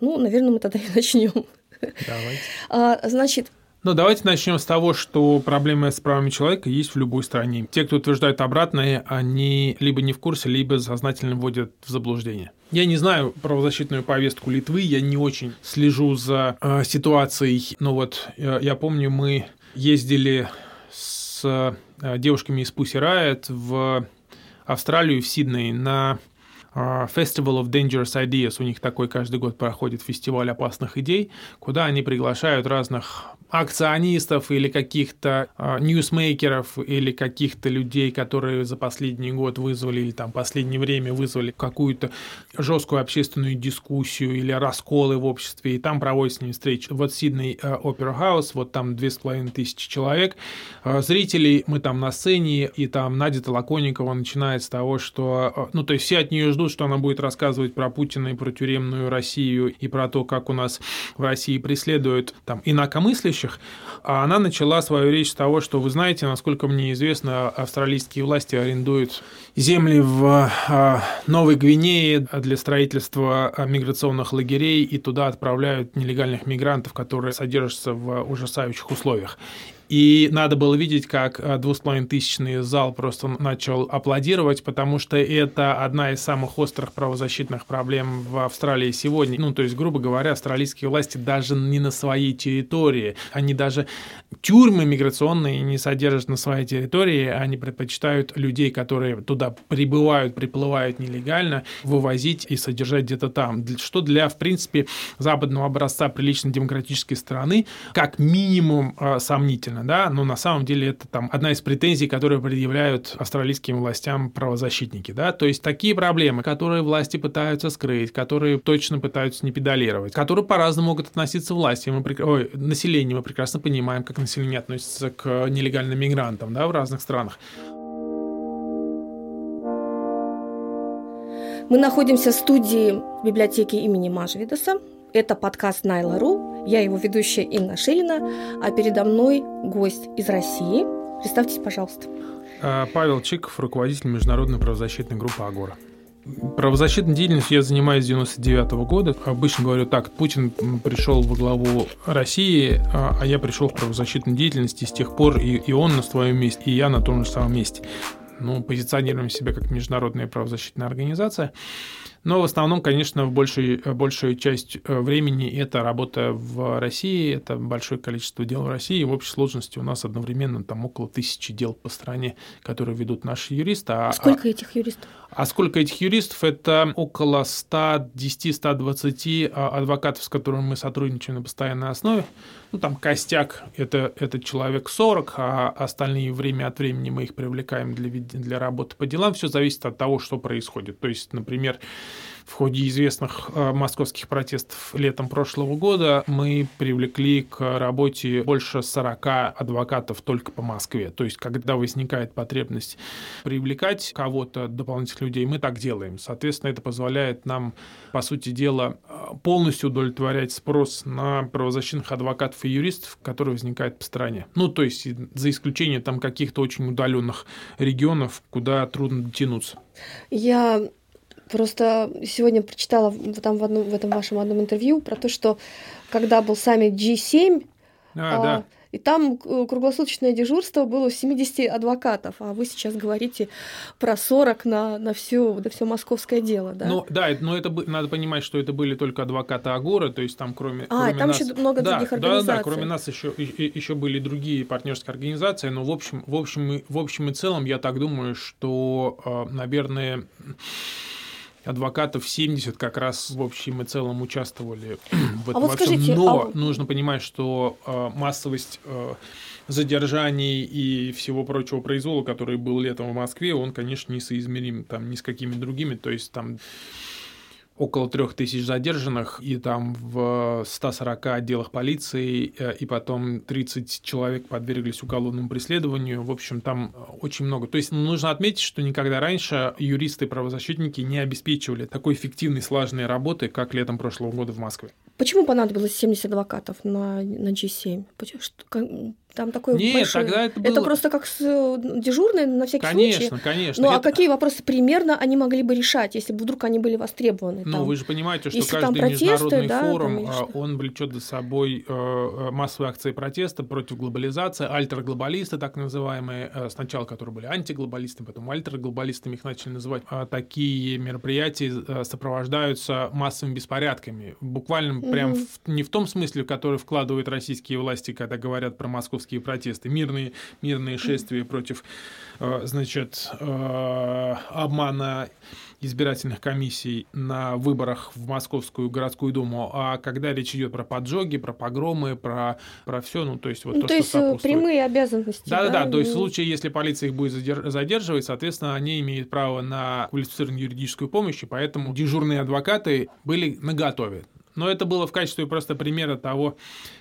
Ну, наверное, мы тогда и начнем. Давайте. А, значит, ну, давайте начнем с того, что проблемы с правами человека есть в любой стране. Те, кто утверждают обратное, они либо не в курсе, либо сознательно вводят в заблуждение. Я не знаю правозащитную повестку Литвы, я не очень слежу за э, ситуацией, но вот э, я помню, мы ездили с э, девушками из Pussy Riot в Австралию, в Сидней, на Festival of Dangerous Ideas, у них такой каждый год проходит фестиваль опасных идей, куда они приглашают разных акционистов или каких-то э, ньюсмейкеров или каких-то людей, которые за последний год вызвали или там последнее время вызвали какую-то жесткую общественную дискуссию или расколы в обществе, и там проводят с ними встречи. Вот Сидней Опера Хаус, вот там две с половиной тысячи человек, э, зрителей, мы там на сцене, и там Надя Толоконникова начинает с того, что, э, ну, то есть все от нее ждут, что она будет рассказывать про Путина и про тюремную Россию и про то, как у нас в России преследуют там инакомыслящих, а она начала свою речь с того, что вы знаете, насколько мне известно, австралийские власти арендуют земли в а, Новой Гвинее для строительства миграционных лагерей и туда отправляют нелегальных мигрантов, которые содержатся в ужасающих условиях. И надо было видеть, как э, двух-с-половиной-тысячный зал просто начал аплодировать, потому что это одна из самых острых правозащитных проблем в Австралии сегодня. Ну, то есть, грубо говоря, австралийские власти даже не на своей территории, они даже тюрьмы миграционные не содержат на своей территории, они предпочитают людей, которые туда прибывают, приплывают нелегально, вывозить и содержать где-то там. Что для, в принципе, западного образца прилично демократической страны, как минимум э, сомнительно правильно, да, но на самом деле это там одна из претензий, которые предъявляют австралийским властям правозащитники, да, то есть такие проблемы, которые власти пытаются скрыть, которые точно пытаются не педалировать, которые по-разному могут относиться власти, мы, ой, население, мы прекрасно понимаем, как население относится к нелегальным мигрантам, да, в разных странах. Мы находимся в студии библиотеки имени Мажвидаса. Это подкаст Найла.ру. Я его ведущая Инна Шилина, а передо мной гость из России. Представьтесь, пожалуйста. А, Павел Чиков, руководитель международной правозащитной группы «Агора». Правозащитной деятельностью я занимаюсь с 99 года. Обычно говорю так, Путин пришел во главу России, а, а я пришел в правозащитную деятельность, и с тех пор и, и он на своем месте, и я на том же самом месте. Ну, позиционируем себя как международная правозащитная организация. Но в основном, конечно, в большей, большую часть э, времени это работа в России, это большое количество дел в России. В общей сложности у нас одновременно там около тысячи дел по стране, которые ведут наши юристы. А, сколько а, этих юристов? А сколько этих юристов? Это около 110-120 а, адвокатов, с которыми мы сотрудничаем на постоянной основе. Ну, там костяк это, – это человек 40, а остальные время от времени мы их привлекаем для, для работы по делам. Все зависит от того, что происходит. То есть, например, в ходе известных э, московских протестов летом прошлого года мы привлекли к работе больше 40 адвокатов только по Москве. То есть, когда возникает потребность привлекать кого-то, дополнительных людей, мы так делаем. Соответственно, это позволяет нам, по сути дела, э, полностью удовлетворять спрос на правозащитных адвокатов и юристов, который возникает по стране. Ну, то есть, за исключением там каких-то очень удаленных регионов, куда трудно дотянуться. Я Просто сегодня прочитала там в, одном, в этом вашем одном интервью про то, что когда был саммит G7, а, а, да. и там круглосуточное дежурство было 70 адвокатов, а вы сейчас говорите про 40 на, на, все, на все московское дело, да? Ну, да, но это надо понимать, что это были только адвокаты Агора, то есть там кроме... А, кроме там нас, еще много да, других организаций. Да, да, кроме нас еще, еще были другие партнерские организации, но в общем, в общем, в общем и целом я так думаю, что, э, наверное, адвокатов 70 как раз в общем и целом участвовали в этом а вот скажите, Но а... нужно понимать, что э, массовость э, задержаний и всего прочего произвола, который был летом в Москве, он, конечно, несоизмерим там ни с какими другими. То есть там около трех тысяч задержанных, и там в 140 отделах полиции, э, и потом 30 человек подверглись уголовному преследованию. В общем, там очень много. То есть нужно отметить, что никогда раньше юристы и правозащитники не обеспечивали такой эффективной, слаженной работы, как летом прошлого года в Москве. Почему понадобилось 70 адвокатов на, на G7? Там такой Нет, большой... тогда это было... Это просто как с... Э, дежурный на всякий конечно, случай. Конечно, конечно. Ну, а это... какие вопросы примерно они могли бы решать, если бы вдруг они были востребованы? Ну, там? вы же понимаете, что если каждый протесты, международный да, форум, там, а, он влечет за собой э, массовые акции протеста против глобализации, альтерглобалисты, так называемые, э, сначала которые были антиглобалистами, потом альтерглобалистами их начали называть. А такие мероприятия э, сопровождаются массовыми беспорядками. Буквально mm-hmm. прям в, не в том смысле, который вкладывают российские власти, когда говорят про московские протесты. Мир мирные, мирные шествия против, э, значит, э, обмана избирательных комиссий на выборах в Московскую городскую думу, а когда речь идет про поджоги, про погромы, про, про все, ну, то есть вот ну, то, то есть э, сопутствует. прямые обязанности. Да, да, да. То есть в случае, если полиция их будет задерживать, соответственно, они имеют право на квалифицированную юридическую помощь, и поэтому дежурные адвокаты были наготове. Но это было в качестве просто примера того,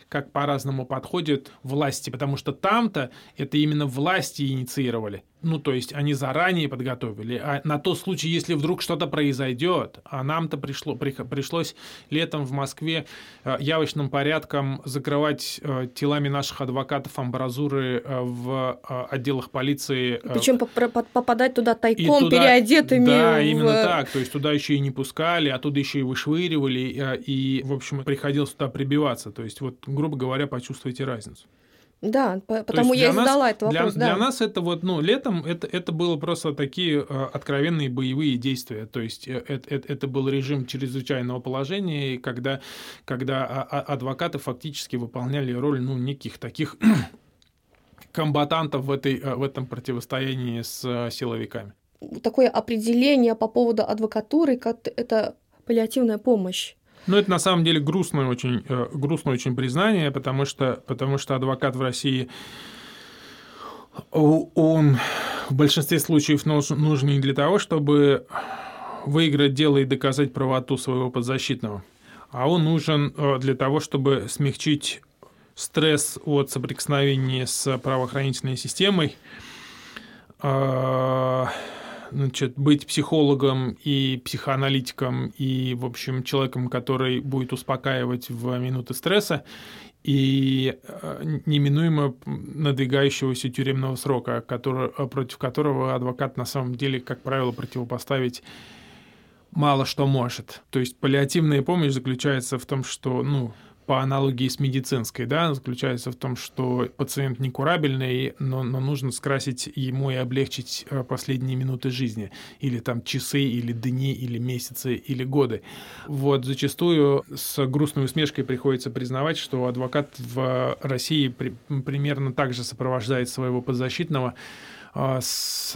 как по-разному подходят власти, потому что там-то это именно власти инициировали. Ну, то есть они заранее подготовили. А на тот случай, если вдруг что-то произойдет, а нам-то пришло, при, пришлось летом в Москве э, явочным порядком закрывать э, телами наших адвокатов амбразуры э, в отделах полиции. Причем попадать туда тайком, туда, переодетыми. Да, в... именно так. То есть туда еще и не пускали, оттуда еще и вышвыривали, и, в общем, приходилось туда прибиваться. То есть вот грубо говоря, почувствуете разницу. Да, потому я и задала нас, этот вопрос. Для, да. для нас это вот, ну, летом это, это было просто такие э, откровенные боевые действия. То есть э, это, это, это был режим чрезвычайного положения, когда, когда а, а, адвокаты фактически выполняли роль, ну, неких таких комбатантов в, этой, э, в этом противостоянии с силовиками. Такое определение по поводу адвокатуры, как это паллиативная помощь. Ну, это на самом деле грустное очень, э, грустное очень признание, потому что, потому что адвокат в России он в большинстве случаев нужен, не для того, чтобы выиграть дело и доказать правоту своего подзащитного, а он нужен э, для того, чтобы смягчить стресс от соприкосновения с правоохранительной системой, э, значит, быть психологом и психоаналитиком и, в общем, человеком, который будет успокаивать в минуты стресса и э, неминуемо надвигающегося тюремного срока, который, против которого адвокат на самом деле, как правило, противопоставить мало что может. То есть паллиативная помощь заключается в том, что, ну, по аналогии с медицинской, да, заключается в том, что пациент некурабельный, но, но нужно скрасить ему и облегчить э, последние минуты жизни, или там часы, или дни, или месяцы, или годы. Вот зачастую с грустной усмешкой приходится признавать, что адвокат в России при, примерно так же сопровождает своего подзащитного, с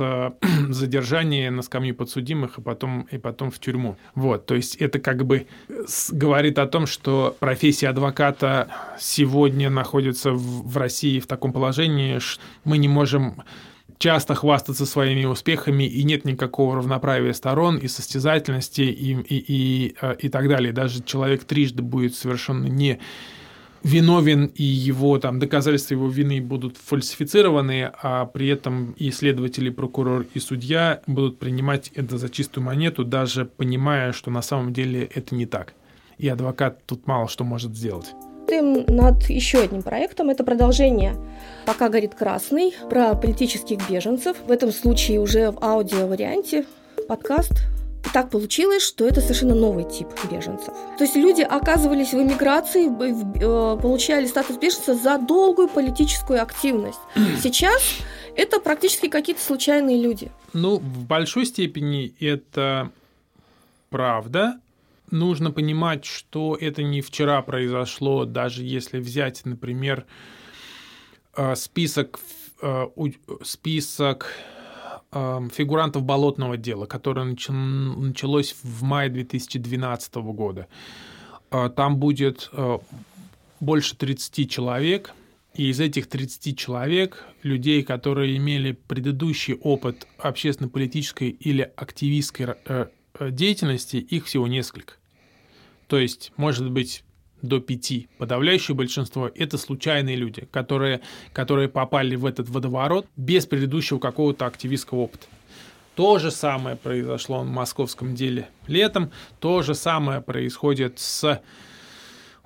задержания на скамью подсудимых и потом, и потом в тюрьму. Вот, то есть это как бы говорит о том, что профессия адвоката сегодня находится в, в России в таком положении, что мы не можем часто хвастаться своими успехами, и нет никакого равноправия сторон и состязательности, и, и, и, а, и так далее. Даже человек трижды будет совершенно не виновен и его там доказательства его вины будут фальсифицированы, а при этом и следователи, прокурор, и судья будут принимать это за чистую монету, даже понимая, что на самом деле это не так. И адвокат тут мало что может сделать над еще одним проектом. Это продолжение «Пока горит красный» про политических беженцев. В этом случае уже в аудио-варианте подкаст так получилось, что это совершенно новый тип беженцев. То есть люди оказывались в эмиграции, э, получали статус беженца за долгую политическую активность. Сейчас это практически какие-то случайные люди. Ну, в большой степени это правда. Нужно понимать, что это не вчера произошло, даже если взять, например, э, список, э, список фигурантов болотного дела, которое началось в мае 2012 года. А, там будет а, больше 30 человек, и из этих 30 человек, людей, которые имели предыдущий опыт общественно-политической или активистской э, э, деятельности, их всего несколько. То есть, может быть, до пяти. Подавляющее большинство – это случайные люди, которые, которые попали в этот водоворот без предыдущего какого-то активистского опыта. То же самое произошло в московском деле летом, то же самое происходит с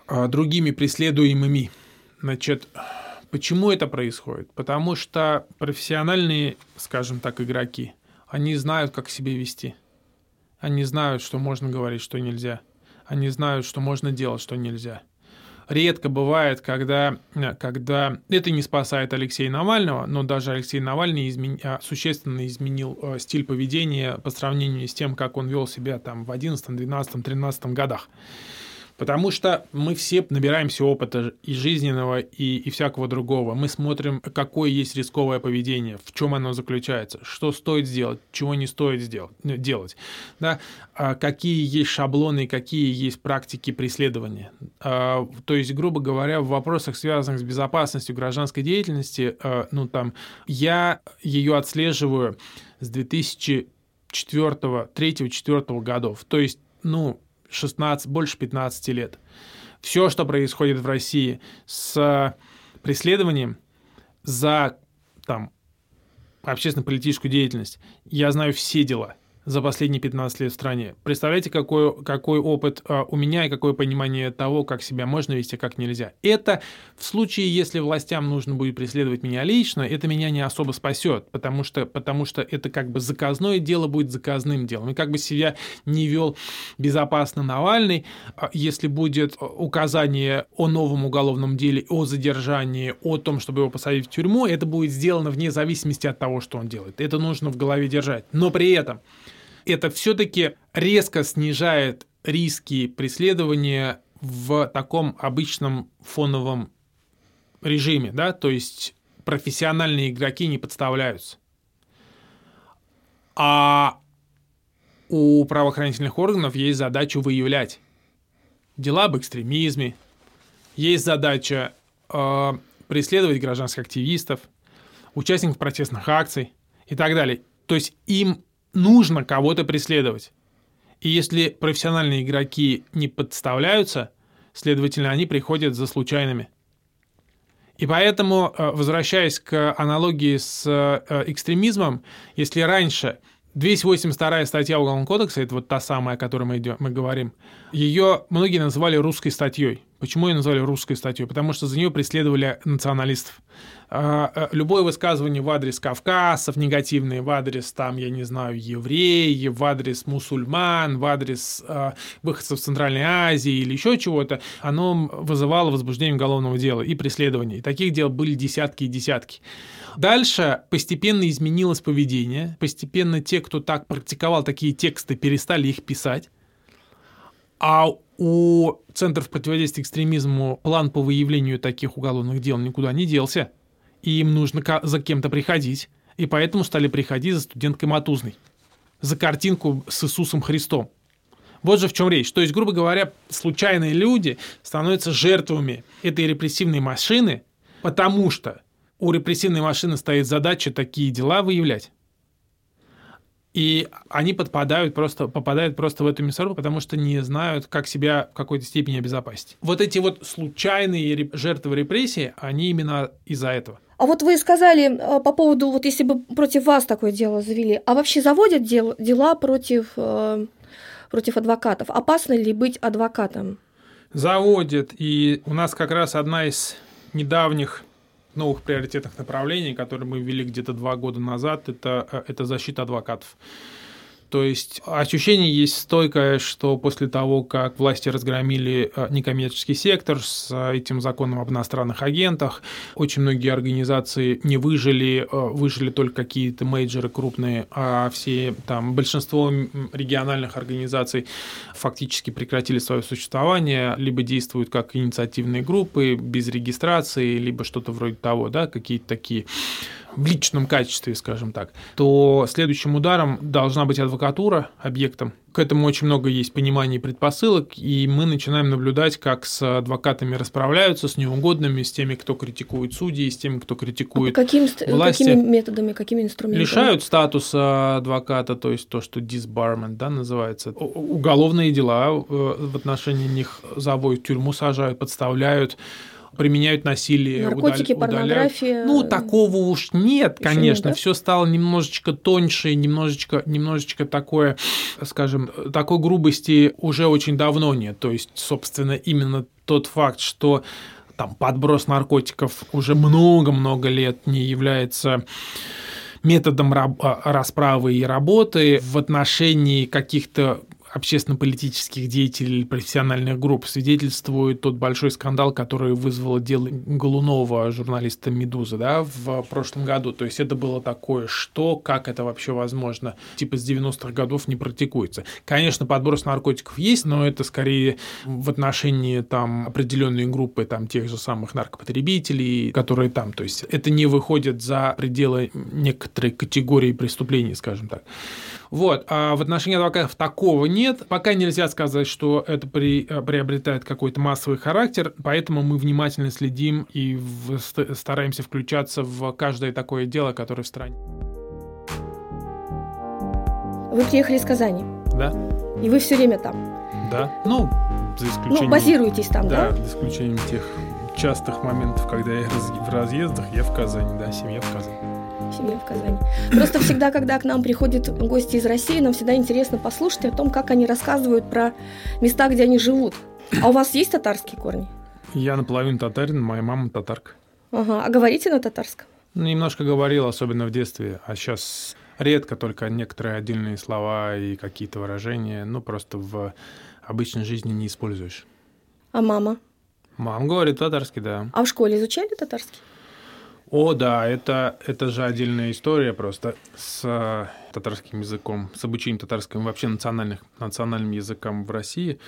э, другими преследуемыми. Значит, Почему это происходит? Потому что профессиональные, скажем так, игроки, они знают, как себя вести. Они знают, что можно говорить, что нельзя. Они знают, что можно делать, что нельзя. Редко бывает, когда, когда это не спасает Алексея Навального, но даже Алексей Навальный измен... А, существенно изменил э, стиль поведения по сравнению с тем, как он вел себя там в 11, 12, 13 годах. Потому что мы все набираемся опыта и жизненного, и, и всякого другого. Мы смотрим, какое есть рисковое поведение, в чем оно заключается, что стоит сделать, чего не стоит сделать, э, делать. Да? А какие есть шаблоны, какие есть практики преследования. А, то есть, грубо говоря, в вопросах, связанных с безопасностью гражданской деятельности, а, ну там, я ее отслеживаю с 2004 3-4 годов. То есть, ну, 16, больше 15 лет. Все, что происходит в России с преследованием за там, общественно-политическую деятельность, я знаю все дела – за последние 15 лет в стране. Представляете, какой, какой опыт а, у меня и какое понимание того, как себя можно вести, как нельзя. Это в случае, если властям нужно будет преследовать меня лично, это меня не особо спасет, потому что, потому что это как бы заказное дело будет заказным делом. И как бы себя не вел безопасно Навальный, а, если будет указание о новом уголовном деле, о задержании, о том, чтобы его посадить в тюрьму, это будет сделано вне зависимости от того, что он делает. Это нужно в голове держать. Но при этом это все-таки резко снижает риски преследования в таком обычном фоновом режиме, да, то есть профессиональные игроки не подставляются. А у правоохранительных органов есть задача выявлять дела об экстремизме, есть задача э, преследовать гражданских активистов, участников протестных акций и так далее. То есть им нужно кого-то преследовать. И если профессиональные игроки не подставляются, следовательно, они приходят за случайными. И поэтому, э, возвращаясь к аналогии с э, экстремизмом, если раньше 282 статья Уголовного кодекса, это вот та самая, о которой мы, идем, мы говорим, ее многие называли русской статьей. Почему ее назвали русской статьей? Потому что за нее преследовали националистов. А, а, любое высказывание в адрес кавказцев, негативное в адрес, там, я не знаю, евреев, в адрес мусульман, в адрес э, выходцев Центральной Азии или еще чего-то, оно вызывало возбуждение уголовного дела и преследование. И таких дел были десятки и десятки. Дальше постепенно изменилось поведение, постепенно те, кто так практиковал такие тексты, перестали их писать. А у Центров противодействия экстремизму план по выявлению таких уголовных дел никуда не делся. И им нужно за кем-то приходить. И поэтому стали приходить за студенткой Матузной. За картинку с Иисусом Христом. Вот же в чем речь. То есть, грубо говоря, случайные люди становятся жертвами этой репрессивной машины, потому что у репрессивной машины стоит задача такие дела выявлять. И они подпадают просто, попадают просто в эту мясорубку, потому что не знают, как себя в какой-то степени обезопасить. Вот эти вот случайные жертвы репрессии, они именно из-за этого. А вот вы сказали э, по поводу, вот если бы против вас такое дело завели, а вообще заводят дел, дела против, э, против адвокатов? Опасно ли быть адвокатом? Заводят. И у нас как раз одна из недавних новых приоритетных направлений, которые мы ввели где-то два года назад, это, э, это защита адвокатов. То есть ощущение есть стойкое, что после того, как власти разгромили э, некоммерческий сектор с э, этим законом об иностранных агентах, очень многие организации не выжили, э, выжили только какие-то мейджеры крупные, а все там большинство региональных организаций фактически прекратили свое существование, либо действуют как инициативные группы без регистрации, либо что-то вроде того, да, какие-то такие в личном качестве, скажем так, то следующим ударом должна быть адвокатура объектом. К этому очень много есть понимания и предпосылок, и мы начинаем наблюдать, как с адвокатами расправляются, с неугодными, с теми, кто критикует судьи, с теми, кто критикует а каким, власти. Какими методами, какими инструментами? Лишают статуса адвоката, то есть то, что disbarment да, называется. Уголовные дела э, в отношении них заводят тюрьму, сажают, подставляют применяют насилие, Наркотики, удал... порнография. Ну, такого уж нет, конечно. Нет, да? Все стало немножечко тоньше, немножечко, немножечко такое, скажем, такой грубости уже очень давно нет. То есть, собственно, именно тот факт, что там подброс наркотиков уже много-много лет не является методом расправы и работы в отношении каких-то общественно-политических деятелей или профессиональных групп свидетельствует тот большой скандал, который вызвало дело Голунова, журналиста «Медузы», да, в прошлом году. То есть это было такое, что, как это вообще возможно, типа с 90-х годов не практикуется. Конечно, подброс наркотиков есть, но это скорее в отношении там определенной группы там тех же самых наркопотребителей, которые там, то есть это не выходит за пределы некоторой категории преступлений, скажем так. Вот. А в отношении адвокатов такого нет. Пока нельзя сказать, что это при, э, приобретает какой-то массовый характер, поэтому мы внимательно следим и в, стараемся включаться в каждое такое дело, которое в стране. Вы приехали из Казани? Да. И вы все время там? Да. Ну, за исключением... Ну, базируетесь там, да? Да, за исключением тех частых моментов, когда я в разъездах, я в Казани, да, семья в Казани семья в Казани. Просто всегда, когда к нам приходят гости из России, нам всегда интересно послушать о том, как они рассказывают про места, где они живут. А у вас есть татарские корни? Я наполовину татарин, моя мама татарка. Ага, а говорите на татарском? Ну, немножко говорил, особенно в детстве, а сейчас редко только некоторые отдельные слова и какие-то выражения, ну, просто в обычной жизни не используешь. А мама? Мама говорит татарский, да. А в школе изучали татарский? О, да, это, это же отдельная история просто с э, татарским языком, с обучением татарским вообще национальных, национальным языкам в России.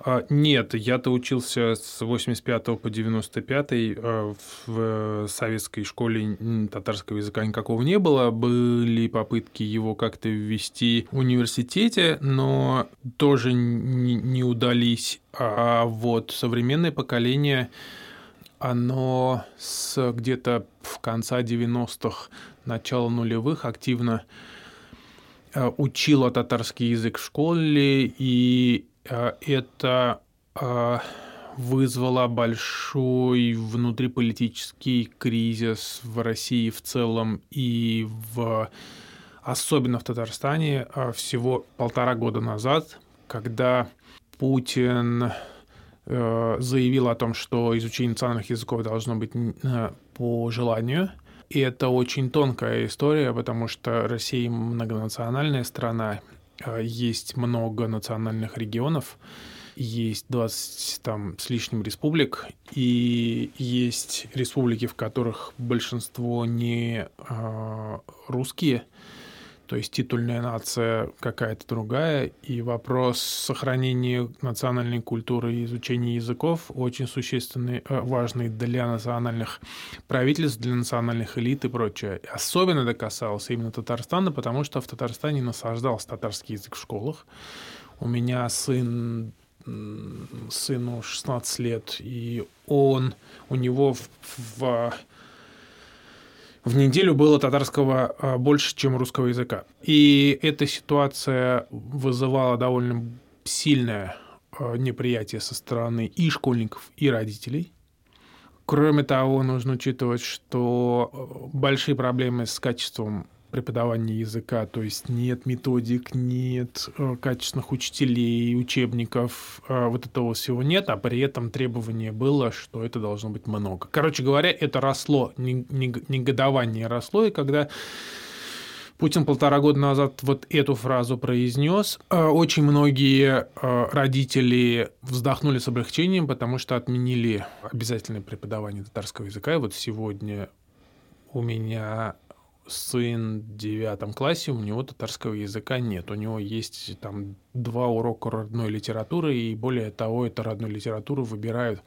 А, нет, я-то учился с 85 по 95 э, в советской школе татарского языка никакого не было. Были попытки его как-то ввести в университете, но тоже не удались. А вот современное поколение оно с где-то в конца 90-х, начала нулевых активно э, учило татарский язык в школе, и э, это э, вызвало большой внутриполитический кризис в России в целом и в особенно в Татарстане всего полтора года назад, когда Путин Э, заявил о том, что изучение национальных языков должно быть э, по желанию. И это очень тонкая история, потому что Россия многонациональная страна, э, есть много национальных регионов, есть 20 там, с лишним республик, и есть республики, в которых большинство не э, русские, то есть титульная нация какая-то другая, и вопрос сохранения национальной культуры и изучения языков очень существенный, э, важный для национальных правительств, для национальных элит и прочее. Особенно это касалось именно Татарстана, потому что в Татарстане насаждался татарский язык в школах. У меня сын сыну 16 лет, и он, у него в, в в неделю было татарского а, больше, чем русского языка. И эта ситуация вызывала довольно сильное а, неприятие со стороны и школьников, и родителей. Кроме того, нужно учитывать, что а, большие проблемы с качеством преподавания языка, то есть нет методик, нет э, качественных учителей, учебников, э, вот этого всего нет, а при этом требование было, что это должно быть много. Короче говоря, это росло, негодование росло, и когда Путин полтора года назад вот эту фразу произнес. Э, очень многие родители вздохнули с облегчением, потому что отменили обязательное преподавание татарского языка. И вот сегодня у меня сын в девятом классе, у него татарского языка нет. У него есть там два урока родной литературы, и более того, это родную литературу выбирают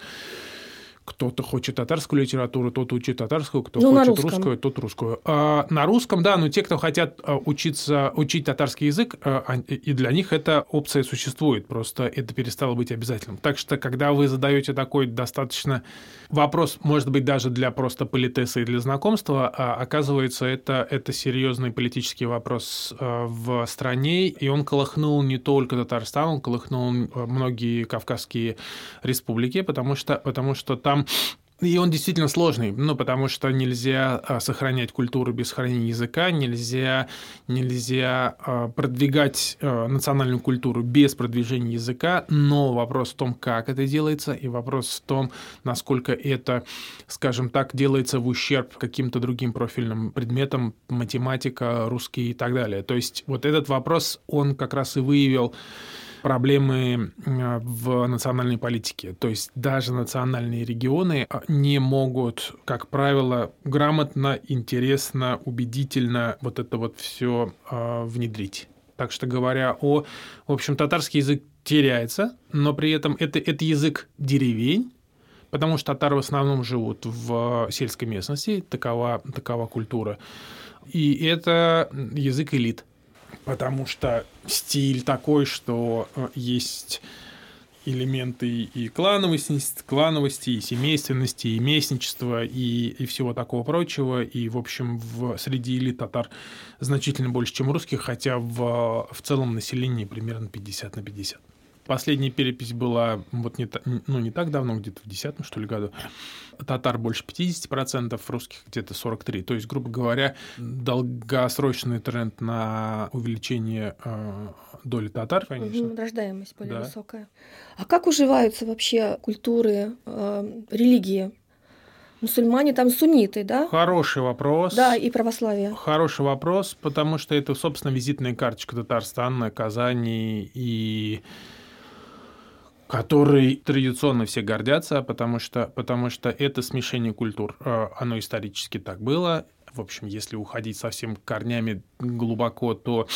кто-то хочет татарскую литературу, тот учит татарскую, кто ну, хочет русскую, тот русскую. А, на русском, да, но те, кто хотят а, учиться, учить татарский язык, а, и для них эта опция существует, просто это перестало быть обязательным. Так что, когда вы задаете такой достаточно вопрос, может быть, даже для просто политеса и для знакомства, а, оказывается, это, это серьезный политический вопрос а, в стране, и он колыхнул не только Татарстан, он колыхнул многие кавказские республики, потому что, потому что там И он действительно сложный, ну, потому что нельзя а, сохранять культуру без сохранения языка, нельзя, нельзя а, продвигать а, национальную культуру без продвижения языка, но вопрос в том, как это делается, и вопрос в том, насколько это, скажем так, делается в ущерб каким-то другим профильным предметам, математика, русский и так далее. То есть вот этот вопрос, он как раз и выявил проблемы в национальной политике. То есть даже национальные регионы э, не могут, как правило, грамотно, интересно, убедительно вот это вот все э, внедрить. Так что говоря о, в общем, татарский язык теряется, но при этом это, это язык деревень, потому что татары в основном живут в сельской местности, такова, такова культура. И это язык элит потому что стиль такой, что э, есть элементы и клановости, клановости, и семейственности, и местничества, и, и всего такого прочего. И, в общем, в, среди элит татар значительно больше, чем русских, хотя в, в целом населении примерно 50 на 50. Последняя перепись была вот не, ну, не так давно, где-то в 10 что ли, году. Татар больше 50%, русских где-то 43%. То есть, грубо говоря, долгосрочный тренд на увеличение э, доли татар, конечно. Угу, рождаемость более да. высокая. А как уживаются вообще культуры, э, религии? Мусульмане там сунниты, да? Хороший вопрос. Да, и православие. Хороший вопрос, потому что это, собственно, визитная карточка Татарстана, Казани и которой традиционно все гордятся, потому что, потому что это смешение культур. Э, оно исторически так было. В общем, если уходить совсем корнями глубоко, то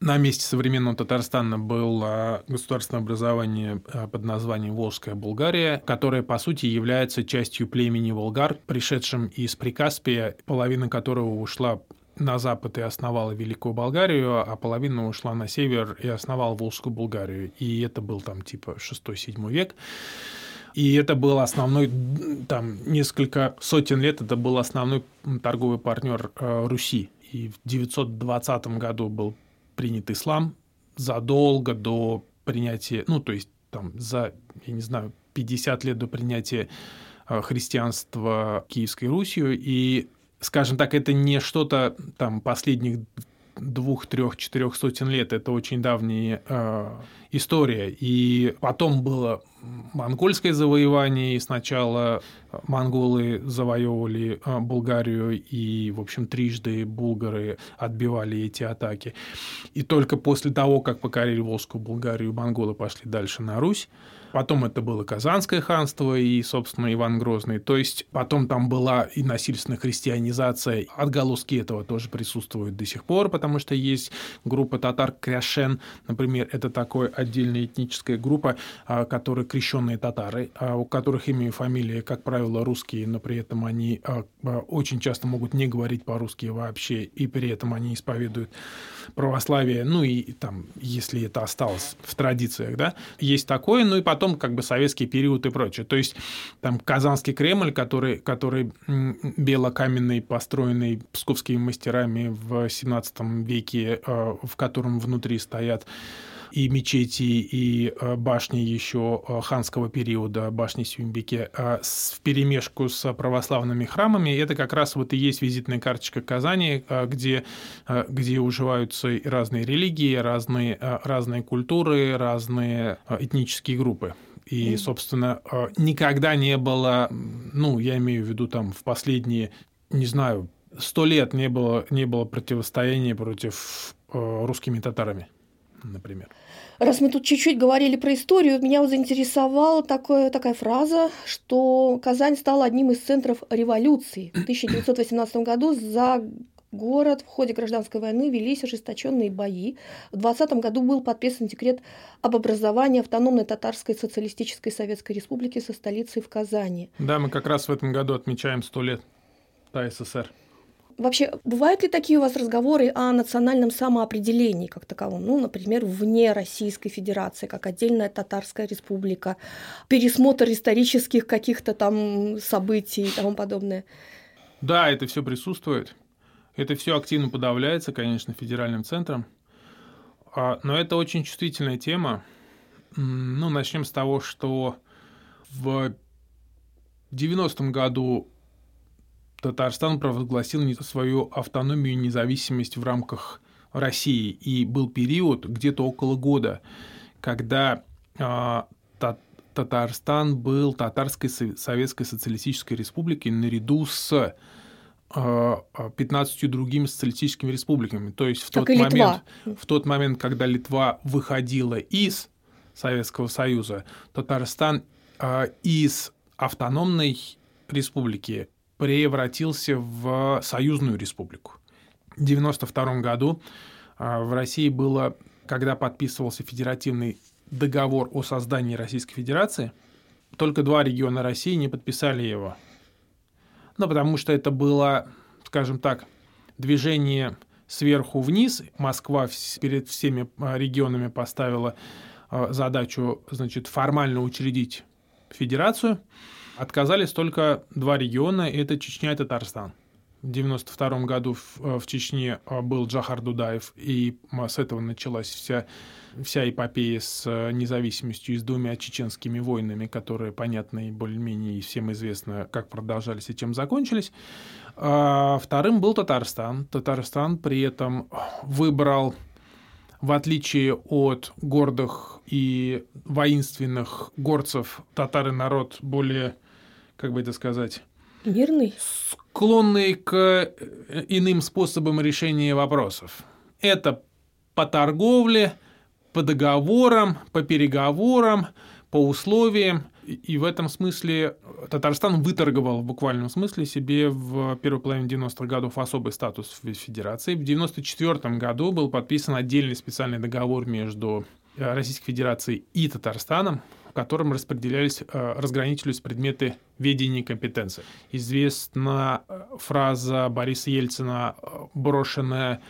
на месте современного Татарстана было государственное образование э, под названием Волжская Булгария, которое, по сути, является частью племени Волгар, пришедшим из Прикаспия, половина которого ушла на запад и основала Великую Болгарию, а половина ушла на север и основала Волжскую Болгарию. И это был там типа 6-7 век. И это был основной, там, несколько сотен лет это был основной торговый партнер э, Руси. И в 920 году был принят ислам задолго до принятия, ну, то есть там за, я не знаю, 50 лет до принятия э, христианства Киевской Русью, и скажем так, это не что-то там последних двух, трех, четырех сотен лет. Это очень давняя э, история. И потом было монгольское завоевание, и сначала монголы завоевывали э, Булгарию, и, в общем, трижды булгары отбивали эти атаки. И только после того, как покорили Волжскую Булгарию, монголы пошли дальше на Русь. Потом это было Казанское ханство и, собственно, Иван Грозный. То есть потом там была и насильственная христианизация. Отголоски этого тоже присутствуют до сих пор, потому что есть группа татар Кряшен, например, это такая отдельная этническая группа, а, которые крещенные татары, а, у которых имя и фамилия, как правило, русские, но при этом они а, очень часто могут не говорить по-русски вообще, и при этом они исповедуют православие, ну и там, если это осталось в традициях, да, есть такое, ну и потом как бы советский период и прочее. То есть там Казанский Кремль, который, который белокаменный, построенный псковскими мастерами в 17 веке, э, в котором внутри стоят и мечети, и э, башни еще э, ханского периода, башни Сюмбике, э, в перемешку с православными храмами. Это как раз вот и есть визитная карточка Казани, где, где уживаются разные религии, разные, разные культуры, разные этнические группы. И, собственно, никогда не было, ну, я имею в виду там в последние, не знаю, сто лет не было, не было противостояния против русскими татарами например. Раз мы тут чуть-чуть говорили про историю, меня вот заинтересовала такое, такая фраза, что Казань стала одним из центров революции. В 1918 году за город в ходе гражданской войны велись ожесточенные бои. В 20 году был подписан декрет об образовании автономной татарской социалистической советской республики со столицей в Казани. Да, мы как раз в этом году отмечаем 100 лет ТССР. Вообще, бывают ли такие у вас разговоры о национальном самоопределении как таковом? Ну, например, вне Российской Федерации, как отдельная татарская республика, пересмотр исторических каких-то там событий и тому подобное? Да, это все присутствует. Это все активно подавляется, конечно, федеральным центром. А, но это очень чувствительная тема. Ну, начнем с того, что в В 90-м году Татарстан провозгласил свою автономию и независимость в рамках России. И был период, где-то около года, когда э, Татарстан был Татарской Советской Социалистической Республикой наряду с 15 другими социалистическими республиками. То есть в тот, момент, в тот момент, когда Литва выходила из Советского Союза, Татарстан из автономной республики превратился в союзную республику. В 1992 году а, в России было, когда подписывался федеративный договор о создании Российской Федерации, только два региона России не подписали его. Ну, потому что это было, скажем так, движение сверху вниз. Москва перед всеми а, регионами поставила а, задачу, значит, формально учредить федерацию – Отказались только два региона, это Чечня и Татарстан. В 1992 году в, э, в Чечне э, был Джахар Дудаев, и с этого началась вся, вся эпопея с э, независимостью и с двумя чеченскими войнами, которые, понятно и более-менее всем известно, как продолжались и чем закончились. А вторым был Татарстан. Татарстан при этом выбрал в отличие от гордых и воинственных горцев, татары народ более как бы это сказать... Мирный? Склонный к э, иным способам решения вопросов. Это по торговле, по договорам, по переговорам, по условиям. И в этом смысле Татарстан выторговал в буквальном смысле себе в первой половине 90-х годов особый статус в Федерации. В 94 году был подписан отдельный специальный договор между Российской Федерацией и Татарстаном, котором распределялись, э, разграничивались предметы ведения и компетенции. Известна э, фраза Бориса Ельцина, э, брошенная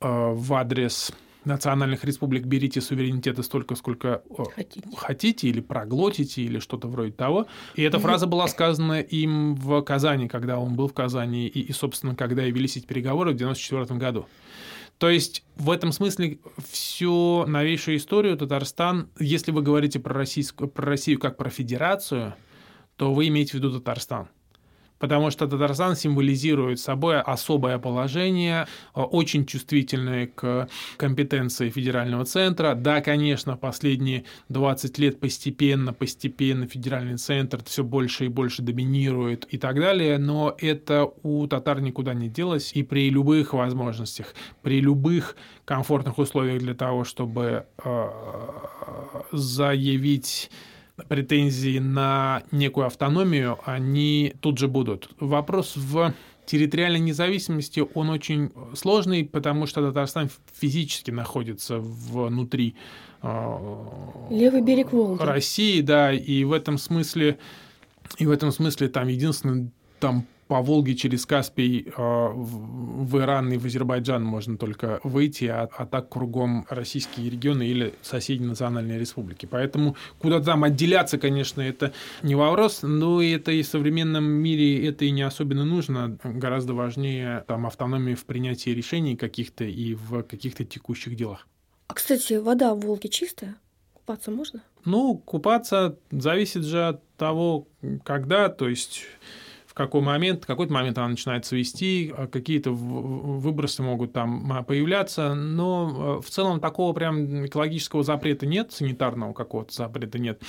в адрес национальных республик «берите суверенитета столько, сколько хотите, хотите или проглотите, или что-то вроде того». И эта фраза была сказана им в Казани, когда он был в Казани, и, и собственно, когда и велись эти переговоры в 1994 году. То есть в этом смысле всю новейшую историю Татарстан, если вы говорите про, российскую, про Россию как про федерацию, то вы имеете в виду Татарстан потому что Татарстан символизирует собой особое положение, э, очень чувствительное к компетенции федерального центра. Да, конечно, последние 20 лет постепенно, постепенно федеральный центр все больше и больше доминирует и так далее, но это у татар никуда не делось, и при любых возможностях, при любых комфортных условиях для того, чтобы э, заявить претензии на некую автономию, они тут же будут. Вопрос в территориальной независимости, он очень сложный, потому что Татарстан физически находится внутри э, Левый берег Волги. России, да, и в этом смысле, и в этом смысле там единственный там по Волге через Каспий э, в Иран и в Азербайджан можно только выйти, а, а так кругом российские регионы или соседние национальные республики. Поэтому куда там отделяться, конечно, это не вопрос, но это и в современном мире это и не особенно нужно. Гораздо важнее там автономия в принятии решений каких-то и в каких-то текущих делах. А, кстати, вода в Волге чистая? Купаться можно? Ну, купаться зависит же от того, когда, то есть в какой момент, в какой-то момент она начинает свести, а какие-то выбросы могут там а, появляться, но э, в целом такого прям экологического запрета нет, санитарного какого-то запрета нет.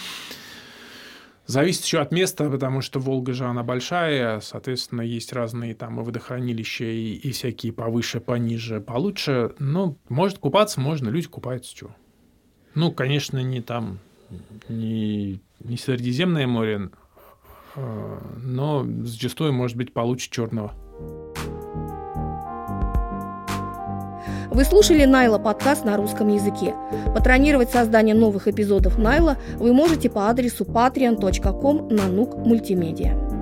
Зависит еще от места, потому что Волга же она большая, соответственно, есть разные там и водохранилища, и, и всякие повыше, пониже, получше. Но может купаться, можно, люди купаются, что. Ну, конечно, не там, не, не Средиземное море, но зачастую может быть получше черного. Вы слушали Найла подкаст на русском языке. Патронировать создание новых эпизодов Найла вы можете по адресу patreon.com на нук мультимедиа.